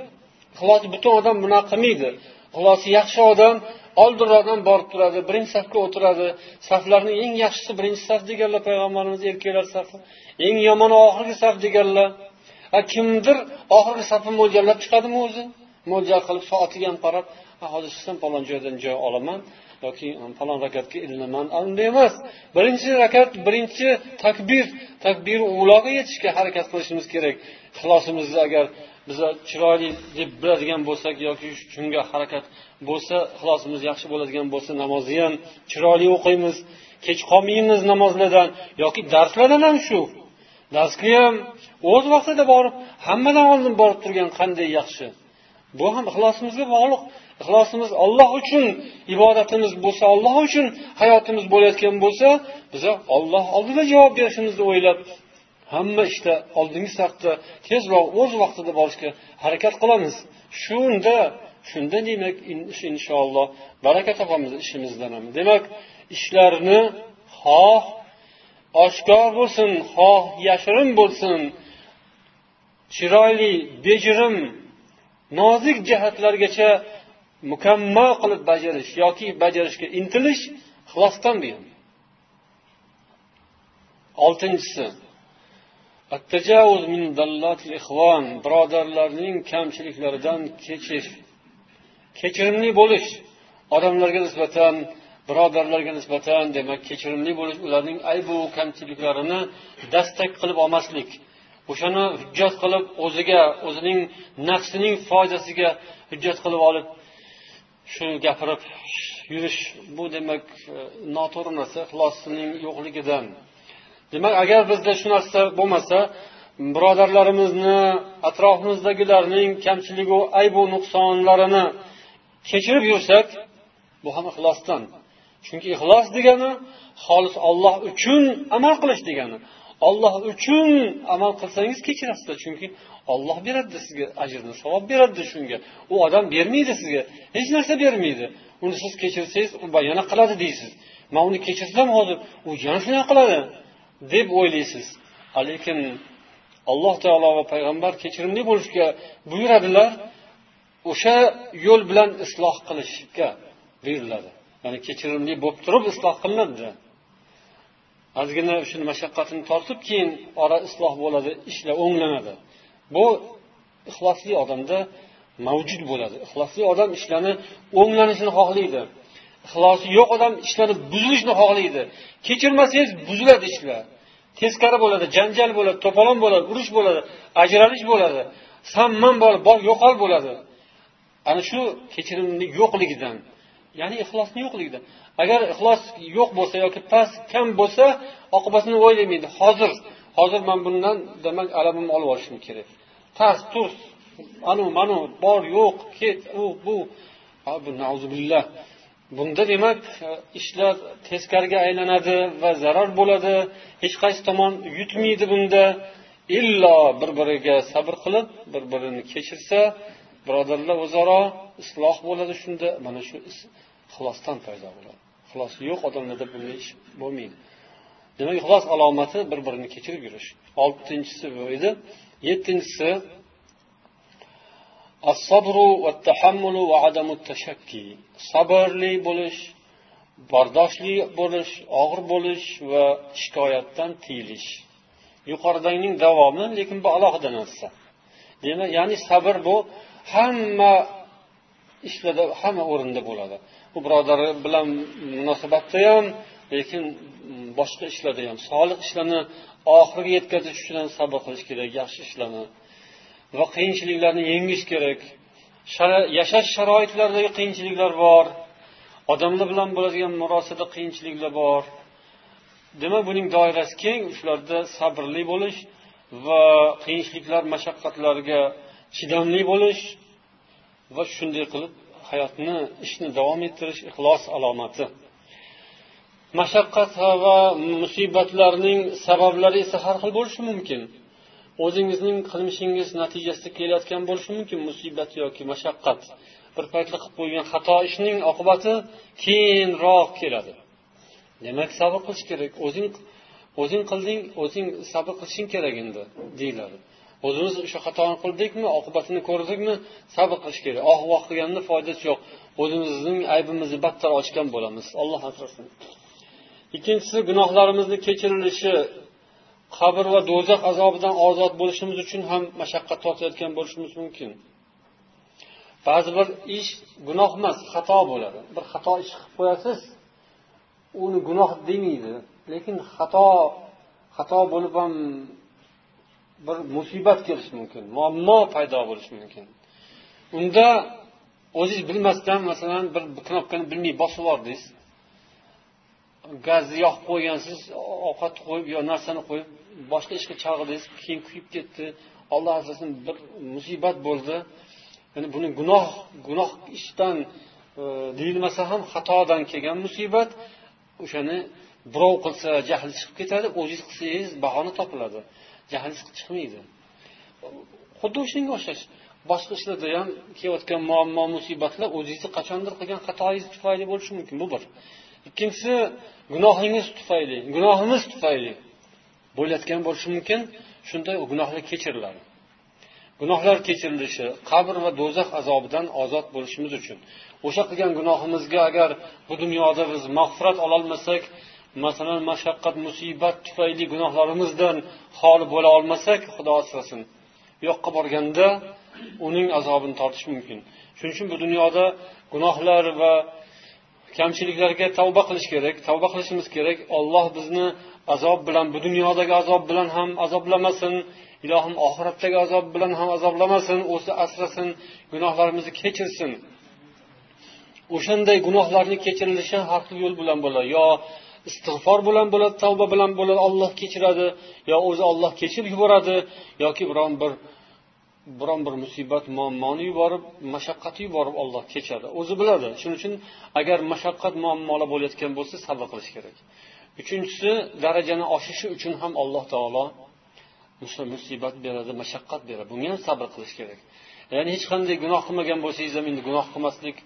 Speaker 1: Ixlosi butun odam bunaqa qilmaydi ixlosi yaxshi odam oldinroqdan borib turadi birinchi safga o'tiradi. Saflarni eng yaxshisi birinchi saf deganlar payg'ambarimiz erkaklar safi. Eng yomoni oxirgi saf deganlar. A kimdir oxirgi safni mo'ljallab chiqadimi o'zi? Mo'ljal qilib soatiga ham qarab hozir chiqsam falon joydan joy olaman yoki um, falon rakatga ilinaman unday emas. Birinchi rakat birinchi takbir. Takbir uloga yetishga harakat qilishimiz kerak. Ixlosimizni agar bizlar chiroyli deb biladigan bo'lsak yoki shunga harakat bo'lsa ixlosimiz yaxshi bo'ladigan bo'lsa namozni ham chiroyli o'qiymiz. Kech qolmaymiz namozlardan yoki darslardan ham shu. Darsga ham o'z vaqtida borib hammadan oldin borib turgan qanday yaxshi. Bu ham ixlosimizga bog'liq. Ixlosimiz olloh uchun ibodatimiz bo'lsa olloh uchun hayotimiz bo'layotgan bo'lsa biza olloh oldida javob berishimizni o'ylab hamma ishda oldingi safda tezroq o'z vaqtida borishga harakat qilamiz. Shunda shunda demak inshaalloh baraka topamiz ishimizdan ham. Demak ishlarni xoh oshkor bo'lsin xoh yashirin bo'lsin. Chiroyli bejirim nozik jihatlargacha mukammal qilib bajarish yoki bajarishga intilish ixlosdan buyon oltinchisi birodarlarning kamchiliklaridan kechish kechirimli bo'lish odamlarga nisbatan birodarlarga nisbatan demak kechirimli bo'lish ularning aybu kamchiliklarini dastak qilib olmaslik o'shani hujjat qilib o'ziga o'zining nafsining foydasiga hujjat qilib olib shu gapirib yurish bu demak e, noto'g'ri narsa ixlosning yo'qligidan. Demak agar bizda shu narsa bo'lmasa birodarlarimizni atrofimizdagilarning kamchiligu aybu nuqsonlarini kechirib yursak bu ham ixlosdan. Chunki ixlos degani xolis olloh uchun amal qilish degani. Olloh uchun amal qilsangiz kechirasizlar. Chunki olloh beradi sizga ajrni savob beradi shunga. U odam bermaydi sizga. Hech narsa bermaydi. Uni siz kechirsangiz u yana qiladi deysiz. Man uni kechirsam hozir u yana shunaqa qiladi. Deb o'ylaysiz. Lekin alloh taolo va payg'ambar kechirimli bo'lishga buyuradilar. O'sha yo'l bilan isloh qilishga buyuriladi. Ya'ni kechirimli bo'lib turib isloh qilinadi. Ozgina shuni mashaqqatini tortib keyin ora isloh bo'ladi ishlar o'nglanadi. Bu ixlosli odamda mavjud bo'ladi. Ixlosli odam ishlarni o'nglanishini xohlaydi. Ixlosi yo'q odam ishlarni buzilishini xohlaydi. Kechirmasangiz buziladi ishlar. Teskari bo'ladi janjal bo'ladi to'polon bo'ladi urush bo'ladi ajralish bo'ladi samman bor, bor yo'qol bo'ladi. Ana shu kechirimni yo'qligidan ya'ni ixlosni yo'qligidan. Agar ixlos yo'q bo'lsa yoki past kam bo'lsa oqibatini o'ylamaydi. Hozir hozir man bundan demak alamimni olib olishim kerak. Tas turs anu manu bor yo'q ket u bu. Billah bunda demak e, ishlar teskariga aylanadi va zarar bo'ladi. Hech qaysi tomon yutmaydi bunda. Illo bir biriga sabr qilib bir birini kechirsa birodarlar o'zaro isloh bo'ladi shunda. Mana shu ixlosdan paydo bo'ladi. Ixlosi yo'q odamlarda bunday ish bo'lmaydi. Demak ixlos alomati bir birini kechirib yurish. Oltinchisi bu edi. Yettinchisi sabrli bo'lish bardoshli bo'lish og'ir bo'lish va shikoyatdan tiyilish yuqoridagining davomi lekin bu alohida narsa demak ya'ni sabr bu hamma ishlarda hamma o'rinda bo'ladi u birodar bilan munosabatda ham lekin boshqa ishlarda ham solih ishlarni oxiriga yetkazish uchun ham sabr qilish kerak yaxshi ishlarni va qiyinchiliklarni yengish kerak. Yashash sharoitlaridagi qiyinchiliklar bor. Odamlar bilan bo'ladigan murosada qiyinchiliklar bor. Demak buning doirasi keng shularda sabrli bo'lish va qiyinchiliklar mashaqqatlarga chidamli bo'lish va shunday qilib hayotni ishni davom ettirish ixlos alomati. Mashaqqat va musibatlarning sabablari esa har xil bo'lishi mumkin. O'zingizning qilmishingiz natijasida kelayotgan bo'lishi mumkin musibat yoki mashaqqat. Bir paytlar qilib qo'ygan xato ishning oqibati keyinroq keladi. Demak sabr qilish kerak. O'zing o'zing qilding o'zing sabr qilishing kerak endi deyiladi. O'zimiz o'sha xatoni qildikmi oqibatini ko'rdikmi sabr qilish kerak. Oh voh qilganni foydasi yo'q. O'zimizning aybimizni battar ochgan bo'lamiz. Alloh asrasin. Ikkinchisi gunohlarimizni kechirilishi qabr va do'zax azobidan ozod bo'lishimiz uchun ham mashaqqat tortayotgan bo'lishimiz mumkin. Ba'zi bir ish gunoh emas xato bo'ladi. Bir xato ish qilib qo'yasiz uni gunoh demaydi. Lekin xato xato bo'lib ham bir musibat kelishi mumkin muammo paydo bo'lishi mumkin. Unda o'zingiz bilmasdan masalan bir knopkani bilmay bosib yubordingiz gazni yoqib qo'ygansiz ovqat qo'yib yo narsani qo'yib boshqa ishga chalg'idingiz keyin kuyib ketdi. Olloh asrasin bir musibat bo'ldi. Ya'ni buni gunoh gunoh ishdan e, deyilmasa ham xatodan kelgan musibat. O'shani birov qilsa jahli chiqib ketadi o'zingiz qilsangiz bahona topiladi. Jahlingiz chiqmaydi. Xuddi o'shanga o'xshash boshqa ishlarda ham kelayotgan muammo musibatlar o'zingizni qachondir qilgan xatoyingiz tufayli bo'lishi mumkin. Bu bir. Ikkinchisi gunohingiz tufayli gunohimiz tufayli bo'layotgan bo'lishi mumkin. Shunda u gunohlar kechiriladi. Gunohlar kechirilishi qabr va do'zax azobidan ozod bo'lishimiz uchun. O'sha qilgan gunohimizga agar bu dunyoda biz mag'firat ololmasak masalan mashaqqat musibat tufayli gunohlarimizdan xoli bo'la olmasak xudo asrasin u yoqqa borganda uning azobini tortish mumkin. Shuning uchun bu dunyoda gunohlar va kamchiliklarga tavba qilish kerak tavba qilishimiz kerak. Olloh bizni azob bilan bu dunyodagi azob bilan ham azoblamasin. Ilohim oxiratdagi azob bilan ham azoblamasin. O'zi asrasin gunohlarimizni kechirsin. O'shanday gunohlarni kechirilishi har xil yo'l bilan bo'ladi. Yo istig'for bilan bo'ladi tavba bilan bo'ladi olloh kechiradi. Yo o'zi olloh kechirib yuboradi. Yoki biron bir biron bir musibat muammoni yuborib mashaqqatni yuborib olloh kechadi. O'zi biladi. Shuning uchun agar mashaqqat muammolar bo'layotgan bo'lsa sabr qilish kerak. Uchinchisi darajani oshishi uchun ham alloh taolo musibat beradi mashaqqat beradi. Bunga ham sabr qilish kerak. Ya'ni hech qanday gunoh qilmagan bo'lsangiz ham endi gunoh qilmaslik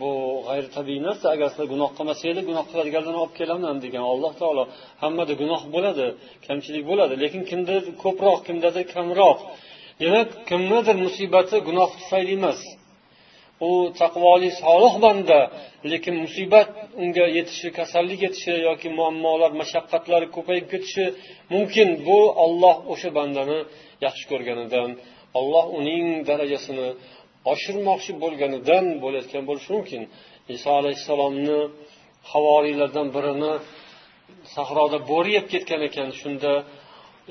Speaker 1: bu g'ayritabiiy narsa. Agar sizlar gunoh qilmasanglar gunoh qiladiganlarni olib kelaman degan alloh taolo hammada gunoh bo'ladi kamchilik bo'ladi. Lekin kimda ko'proq kimdadir kamroq demak kimnidir musibati gunoh tufayli emas. U taqvoli solih banda lekin musibat unga yetishi kasallik yetishi yoki muammolar mashaqqatlar ko'payib ketishi mumkin. Bu olloh o'sha bandani yaxshi ko'rganidan olloh uning darajasini oshirmoqchi bo'lganidan bo'layotgan bo'lishi mumkin. Iso alayhissalomni havoriylardan birini sahroda bo'ri yeb ketgan ekan. Shunda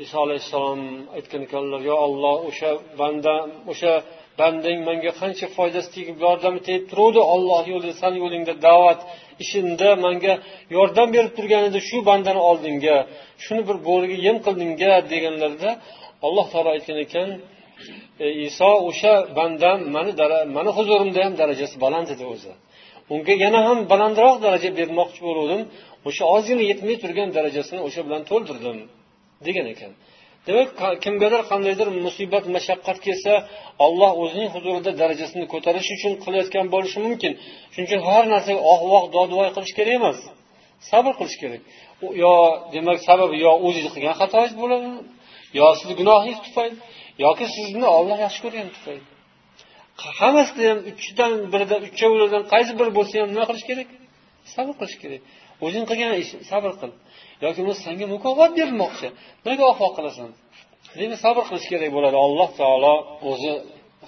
Speaker 1: iso alayhissalom aytgan ekanlar yo olloh o'sha banda o'sha bandang menga qancha foydasi tegib yordami tegib turuvdi? Olloh yo'lida sani yo'lingda da'vat ishimda menga yordam berib turgan edi shu bandani oldingga shuni bir bo'riga yem qildingga deganlarida alloh taolo aytgan ekan e, iso o'sha bandam mani mani huzurimda ham darajasi baland edi o'zi. Unga yana ham balandroq daraja bermoqchi bo'luvdim. O'sha ozgina yetmay turgan darajasini o'sha bilan to'ldirdim. Degan ekan. Demak kimgadir qandaydir musibat mashaqqat kelsa olloh o'zining huzurida darajasini ko'tarish uchun qilayotgan bo'lishi mumkin. Shuning uchun har narsaga oh voh dodvoy qilish kerak emas. Sabr qilish kerak. Yo demak sababi yo o'zingiz qilgan xatoyingiz bo'ladi yo sizni gunohingiz tufayli yoki sizni olloh yaxshi ko'rgani tufayli. Hammasida ham uchdan birida uchovlardan qaysi biri bo'lsa ham nima qilish kerak? Sabr qilish kerak. O'zing qilgan ish sabr qil. Yoki bo'lmasa senga mukofot berilmoqchi nega vafo qilasan? Demak sabr qilish kerak bo'ladi. Alloh taolo o'zi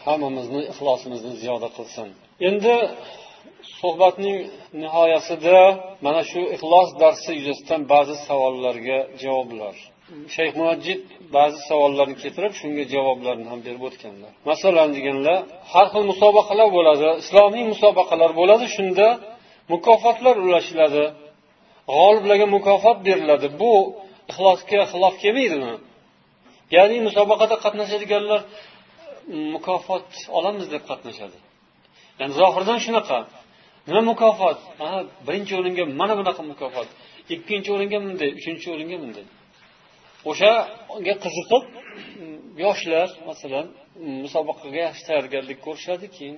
Speaker 1: hammamizni ixlosimizni ziyoda qilsin. Endi suhbatning nihoyasida mana shu ixlos darsi yuzasidan ba'zi savollarga javoblar. Shayx muajjid ba'zi savollarni keltirib shunga javoblarni ham berib o'tganlar. Masalan deganlar har xil musobaqalar bo'ladi islomiy musobaqalar bo'ladi shunda mukofotlar ulashiladi. G'oliblarga mukofot beriladi. Bu ixlosga xilof kelmaydimi? Ya'ni musobaqada qatnashadiganlar mukofot olamiz deb qatnashadi. Ya'ni zohirdan shunaqa. Nima mukofot? Birinchi o'ringa mana bunaqa mukofot. Ikkinchi o'ringa bunday uchinchi o'ringa bunday. O'shaga qiziqib yoshlar masalan musobaqaga yaxshi tayyorgarlik ko'rishadi keyin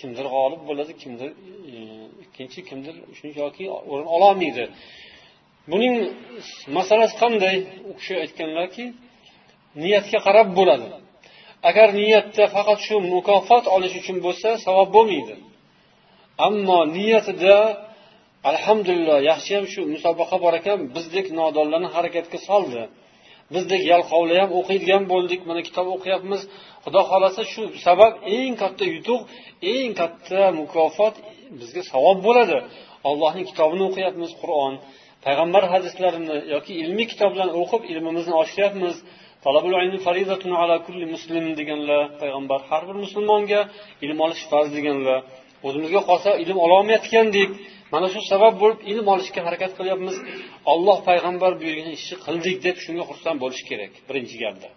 Speaker 1: kimdir g'olib bo'ladi kimdir e, ikkinchi kimdir uchinchi yoki o'rin ololmaydi. Buning masalasi qanday? U kishi aytganlarki niyatga qarab bo'ladi. Agar niyatda faqat shu mukofot olish uchun bo'lsa savob bo'lmaydi. Ammo niyatida alhamdulillah yaxshiyam shu musobaqa bor ekan bizdek nodonlarni harakatga soldi. Bizdek yalqovlar ham o'qiydigan bo'ldik mana kitob o'qiyapmiz. Xudo xohlasa shu sabab eng katta yutuq eng katta mukofot bizga savob bo'ladi. Allohning kitobini o'qiyapmiz qur'on payg'ambar hadislarini yoki ilmiy kitoblarni o'qib ilmimizni oshiryapmiz deganlar payg'ambar har bir musulmonga ilm olish farz deganlar. O'zimizga qolsa ilm ololmayotgandik mana shu sabab bo'lib ilm olishga harakat qilyapmiz. Olloh payg'ambar buyurgan ishni qildik deb shunga xursand bo'lish kerak birinchi galda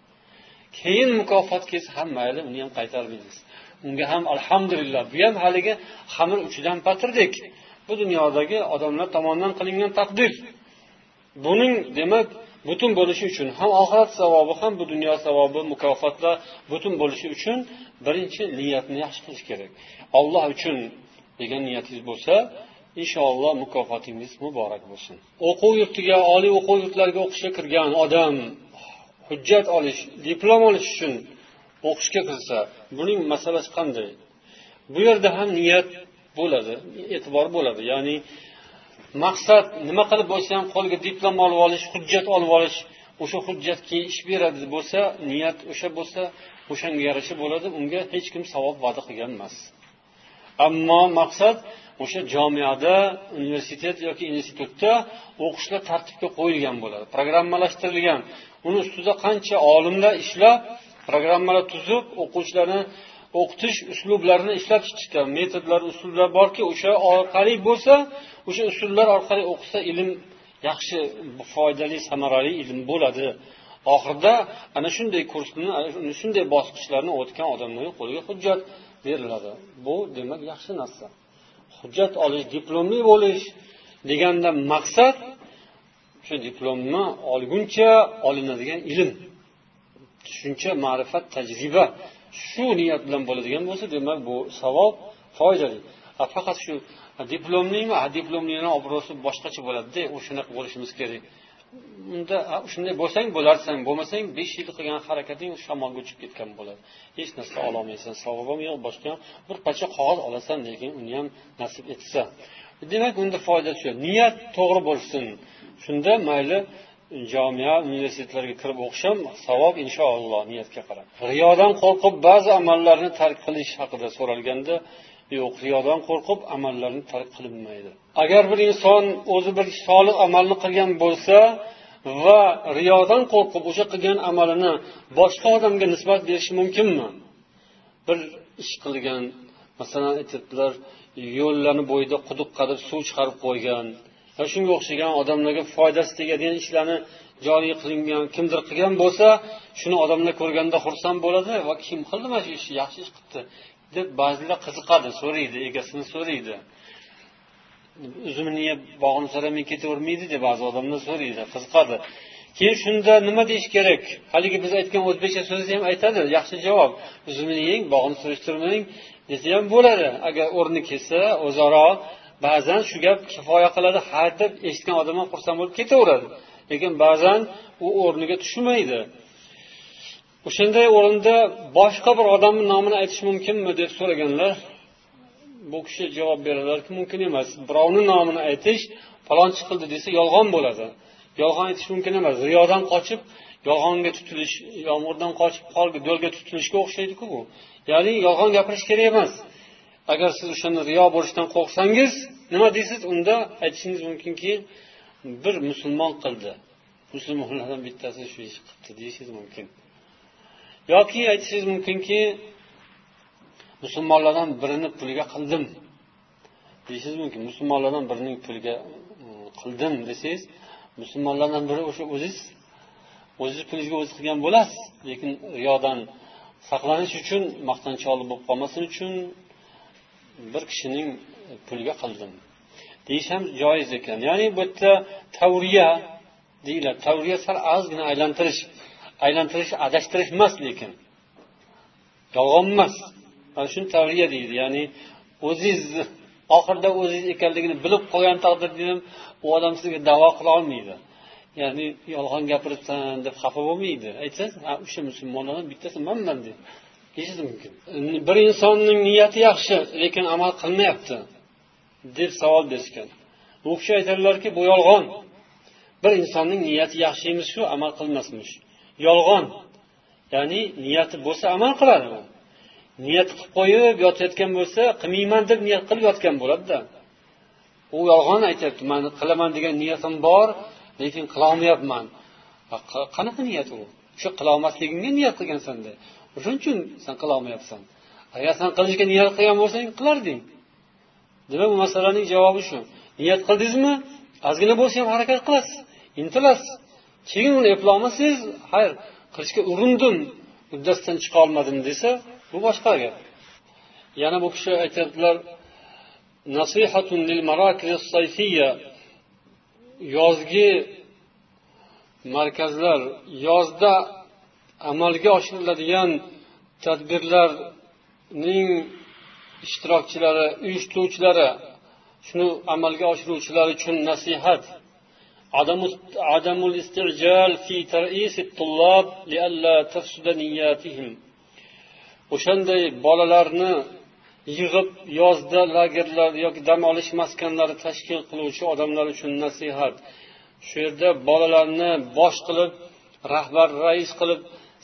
Speaker 1: keyin mukofot kelsa ham mayli uni ham qaytarmaymiz. Unga ham alhamdulillah. Bu ham haligi xamir uchidan patirdek bu dunyodagi odamlar tomonidan qilingan taqdir. Buning demak butun bo'lishi uchun ham oxirat savobi ham bu dunyo savobi mukofotlar butun bo'lishi uchun birinchi niyatni yaxshi qilish kerak. Olloh uchun degan niyatingiz bo'lsa inshaalloh mukofotingiz muborak bo'lsin. O'quv yurtiga oliy o'quv yurtlariga o'qishga kirgan odam hujjat olish diplom olish uchun o'qishga kirsa buning masalasi qanday? Bu yerda ham niyat bo'ladi e'tibor bo'ladi. Ya'ni maqsad nima qilib bo'lsa ham qo'lga diplom olib olish hujjat olib olish o'sha hujjat keyin ish beradi bo'lsa niyat o'sha bo'lsa o'shanga yarasha bo'ladi unga hech kim savob va'da qilgan emas. Ammo maqsad o'sha jomiada universitet yoki institutda o'qishlar tartibga qo'yilgan bo'ladi programmalashtirilgan. Uni ustida qancha olimlar ishlab programmalar tuzib o'quvchilarni o'qitish uslublarini ishlab chiqishgan metodlar usullar borki o'sha orqali bo'lsa o'sha usullar orqali o'qisa ilm yaxshi foydali samarali ilm bo'ladi. Oxirida ana shunday kursni shunday bosqichlarni o'tgan odamlarga qo'liga hujjat beriladi. Bu demak yaxshi narsa. Hujjat olish diplomli bo'lish deganda maqsad shu diplomni olguncha olinadigan ilm tushuncha ma'rifat tajriba shu niyat bilan bo'ladigan bo'lsa demak bu savob foydali. Faqat shu diplomlimi diplomlini obro'si boshqacha bo'ladida o'shanaqa bo'lishimiz kerak. Unda shunday bo'lsang bo'larsan bo'lmasang besh yil qilgan harakating shamolga uchib ketgan bo'ladi. Hech narsa ololmaysan savob ham yo'q boshqa ham bir parcha qog'oz olasan lekin uni ham nasib etsa. Demak unda foydasi yo'q. Niyat to'g'ri bo'lsin. Shunda mayli jomia universitetlarga kirib o'qish ham savob inshaalloh niyatga qarab. Riyodan qo'rqib ba'zi amallarni tark qilish haqida so'ralganda yo'q riyodan qo'rqib amallarni tark qilinmaydi. Agar bir inson o'zi bir solih amalni qilgan bo'lsa va riyodan qo'rqib o'sha qilgan amalini boshqa odamga nisbat berishi mumkinmi? Bir ish qilgan masalan aytyaptilar yo'llarni bo'yida quduq qazib suv chiqarib qo'ygan. Va shunga o'xshagan odamlarga foydasi tegadigan ishlarni joriy qilingan kimdir qilgan bo'lsa shuni odamlar ko'rganda xursand bo'ladi va kim qildi mana shu ishni yaxshi ish qilibdi deb ba'zilar qiziqadi so'raydi egasini so'raydi. Uzumini yeb bog'ini so'ramay ketavermaydi deb ba'zi odamlar so'raydi qiziqadi. Keyin shunda nima deyish kerak? Haligi biz aytgan o'zbekcha so'zni ham aytadi yaxshi javob. Uzumini yeng bog'ini surishtirmang desa ham bo'ladi. Agar o'rni kelsa o'zaro ba'zan shu gap kifoya qiladi ha deb eshitgan odam ham xursand bo'lib ketaveradi. Lekin ba'zan u o'rniga tushmaydi. O'shanday o'rinda boshqa bir odamni nomini aytish mumkinmi deb so'raganlar bu kishi javob beradilarki mumkin emas. Birovni nomini aytish falonchi qildi desa yolg'on bo'ladi. Yolg'on aytish mumkin emas. Riyodan qochib yolg'onga tutilish yomg'irdan qochib do'lga tutilishga o'xshaydiku bu. Ya'ni yolg'on gapirish kerak emas. Agar siz o'shani riyo bo'lishdan qo'rqsangiz nima deysiz? Unda aytishingiz mumkinki bir musulmon qildi. Musulmonlardan bittasi shu ish qilibdi deyishingiz mumkin. Yoki aytishingiz mumkinki musulmonlardan birini puliga qildim. Deyishingiz mumkin musulmonlardan birining puliga mm, qildim desangiz musulmonlardan biri o'sha o'ziz o'ziz pulingizga o'zi qilgan bo'lasiz. Lekin riyodan saqlanish uchun maqtanchoqlik bo'lib qolmasin uchun bir kishining puliga qildim. Deyish ham joiz ekan. Ya'ni bu yerda tavriya deyiladi. Tavriya sal ozgina aylantirish. Aylantirish adashtirish emas lekin yolg'on emas. Mana shuni tavriya deydi ya'ni o'ziz oxirida o'ziz ekanligini bilib qolgan taqdirda ham u odam sizga davo qila olmaydi. Ya'ni yolg'on gapiribsan deb xafa bo'lmaydi. Aytsangiz ha o'sha musulmonlardan bittasi manman deb deyishingiz mumkin. Bir insonning niyati yaxshi lekin amal qilmayapti deb savol berishgan. U kishi aytadilarki bu yolg'on. Bir insonning niyati yaxshi emish shu amal qilmasmish. Yolg'on. Ya'ni niyati bo'lsa amal qiladi u. Niyat qilib qo'yib yotayotgan bo'lsa qilmayman deb niyat qilib yotgan bo'ladida. U yolg'on aytyapti man qilaman degan niyatim bor lekin qilolmayapman. Qanaqa niyat u? O'sha qilolmasligingga niyat qilgansanda o'shaning uchun san qilolmayapsan. Agar san qilishga niyat qilgan bo'lsang qilarding. Demak bu masalaning javobi shu. Niyat qildingizmi? Ozgina bo'lsa ham harakat qilasiz intilasiz. Keyin uni eplolmasangiz hayr qilishga urindim uddasidan chiqolmadim desa bu boshqa gap. Yana bu kishi aytyaptilar yozgi markazlar yozda amalga oshiriladigan tadbirlarning ishtirokchilari uyushtiruvchilari shuni amalga oshiruvchilar uchun nasihat. عدم الاستعجال في ترئيس الطلاب لئلا تفسد نياتهم o'shanday bolalarni yig'ib yozda lagerlar yoki dam olish maskanlari tashkil qiluvchi odamlar uchun nasihat shu yerda bolalarni bosh qilib rahbar rais qilib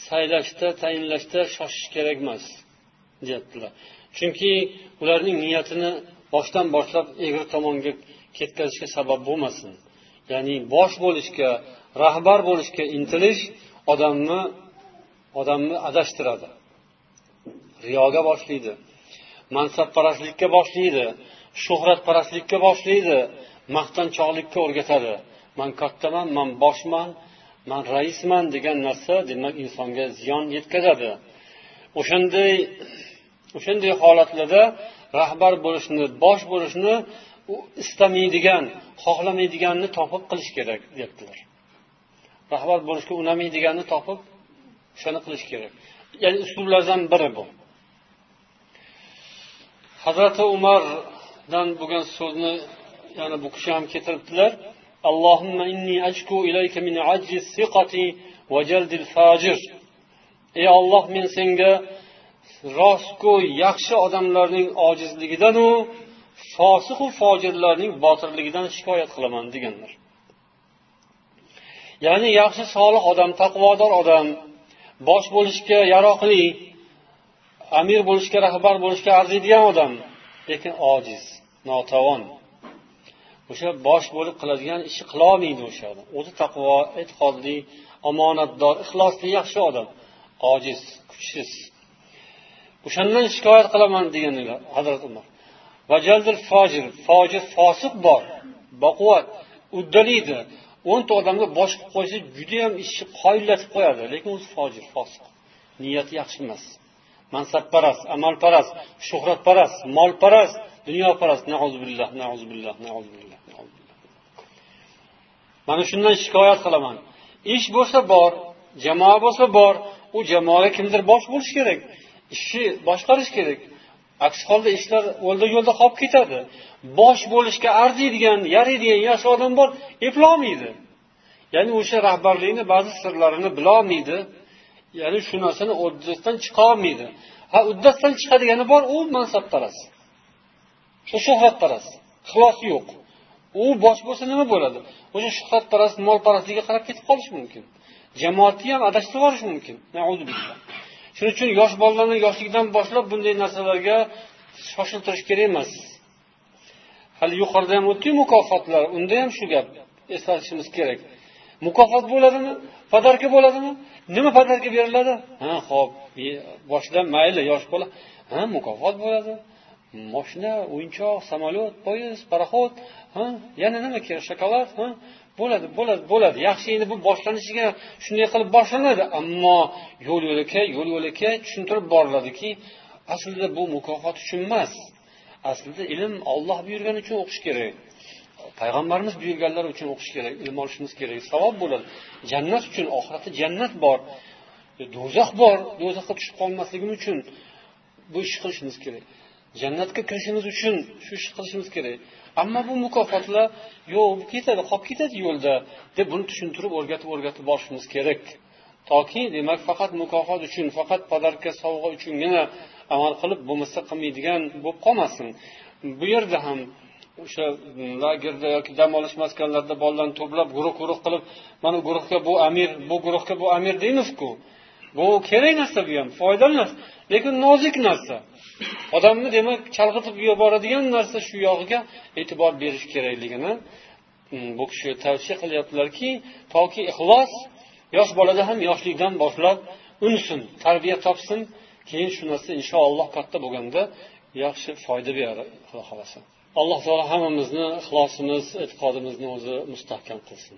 Speaker 1: saylashda tayinlashda shoshish kerak emas deyaptilar chunki ularning niyatini boshdan boshlab egri tomonga ketkazishga sabab bo'lmasin Ya'ni bosh bo'lishga rahbar bo'lishga intilish odamni odamni adashtiradi. Riyoga boshlaydi. Mansabparastlikka boshlaydi. Shuhratparastlikka boshlaydi. Maqtanchoqlikka o'rgatadi. Man kattaman man boshman man raisman degan narsa demak insonga ziyon yetkazadi. O'shanday o'shanday holatlarda rahbar bo'lishni bosh bo'lishni u istamaydigan xohlamaydiganni topib qilish kerak deyaptilar rahbar bo'lishga unamaydiganni topib o'shani qilish kerak. Ya'ni uslublardan biri bu. Hazrati umardan bo'lgan so'zni yana bu kishi ham keltiribdilar. Inni ajku ilayka min ajzi siqati va jaldil fajir. Ey olloh men senga rostgo'y yaxshi odamlarning ojizligidanu fosiqu fojirlarning botirligidan shikoyat qilaman deganlar. Ya'ni yaxshi solih odam taqvodor odam bosh bo'lishga yaroqli amir bo'lishga rahbar bo'lishga arziydigan odam lekin ojiz notavon. O'sha bosh bo'lib qiladigan ishni qilolmaydi o'sha odam. O'zi taqvo e'tiqodli omonatdor ixlosli yaxshi odam. Ojiz kuchsiz. O'shandan shikoyat qilaman deganlar hazrat umar. Fojir fojir fosiq bor baquvvat uddalaydi o'nta odamga bosh qilib qo'ysa judayam ishni qoyillatib qo'yadi lekin o'zi fojir fosiq. Niyati yaxshi emas. Mansabparast amalparast shuhratparast molparast dunyoparast. Billah billah billah mana shundan shikoyat qilaman. Ish bo'lsa bor jamoa bo'lsa bor u jamoaga kimdir bosh bo'lishi kerak ishni boshqarish kerak. Aks holda ishlar yo'lda yo'lda qolib ketadi. Bosh bo'lishga arziydigan yaraydigan yaxshi odam bor eplolmaydi. Ya'ni o'sha rahbarlikni ba'zi sirlarini bilolmaydi. Ya'ni shu narsani uddasidan chiqolmaydi. Ha uddasidan chiqadigani bor u mansabparast shu shuhratparast ixlosi yo'q. U bosh bo'lsa nima bo'ladi? O'sha shuhratparast molparastlikka qarab ketib qolishi mumkin. Jamoatni ham adashtirib yuborishi mumkin. Shuning uchun yosh bolalarni yoshlikdan boshlab bunday narsalarga shoshiltirish kerak emas. Hali yuqorida ham o'tdik mukofotlar. Unda ham shu gap eslatishimiz kerak. Mukofot bo'ladimi? Podarka bo'ladimi? Nima podarka beriladi? Ha ho'p boshidan mayli yosh bola. Ha mukofot bo'ladi. Moshina o'yinchoq samolyot poyezd paroxod ha yana nima kerak? Shokolad ha? Bo'ladi bo'ladi bo'ladi. Yaxshi endi bu boshlanishiga shunday qilib boshlanadi. Ammo yo'l yo'lakay yo'l yo'lakay tushuntirib boriladiki aslida bu mukofot uchun emas. Aslida ilm olloh buyurgani uchun o'qish kerak. Payg'ambarimiz buyurganlari uchun o'qish kerak ilm olishimiz kerak. Savob bo'ladi. Jannat uchun oxiratda jannat bor. Do'zax bor do'zaxga tushib qolmasligimiz uchun bu ishni qilishimiz kerak. Jannatga kirishimiz uchun shu ishni qilishimiz kerak. Ammo bu mukofotlar yo'q ketadi qolib ketadi yo'lda deb buni tushuntirib o'rgatib o'rgatib borishimiz kerak. Toki demak faqat mukofot uchun faqat podarka sovg'a uchungina amal qilib bo'lmasa qilmaydigan bo'lib qolmasin. Bu yerda ham o'sha hm, lagerda yoki dam olish maskanlarida bolalarni to'plab guruh guruh qilib mana guruhga bu amir bu guruhga bu amir deymizku. Bu kerak narsa bu ham foydali narsa. Lekin nozik narsa. Odamni demak chalg'itib yuboradigan narsa shu yog'iga e'tibor berish kerakligini mm, bu kishi tavsiya qilyaptilarki toki ixlos yosh bolada ham yoshlikdan boshlab unsin tarbiya topsin keyin shu narsa inshaalloh katta bo'lganda yaxshi foyda beradi xudo xohlasa. Alloh taolo hammamizni ixlosimiz e'tiqodimizni o'zi mustahkam qilsin.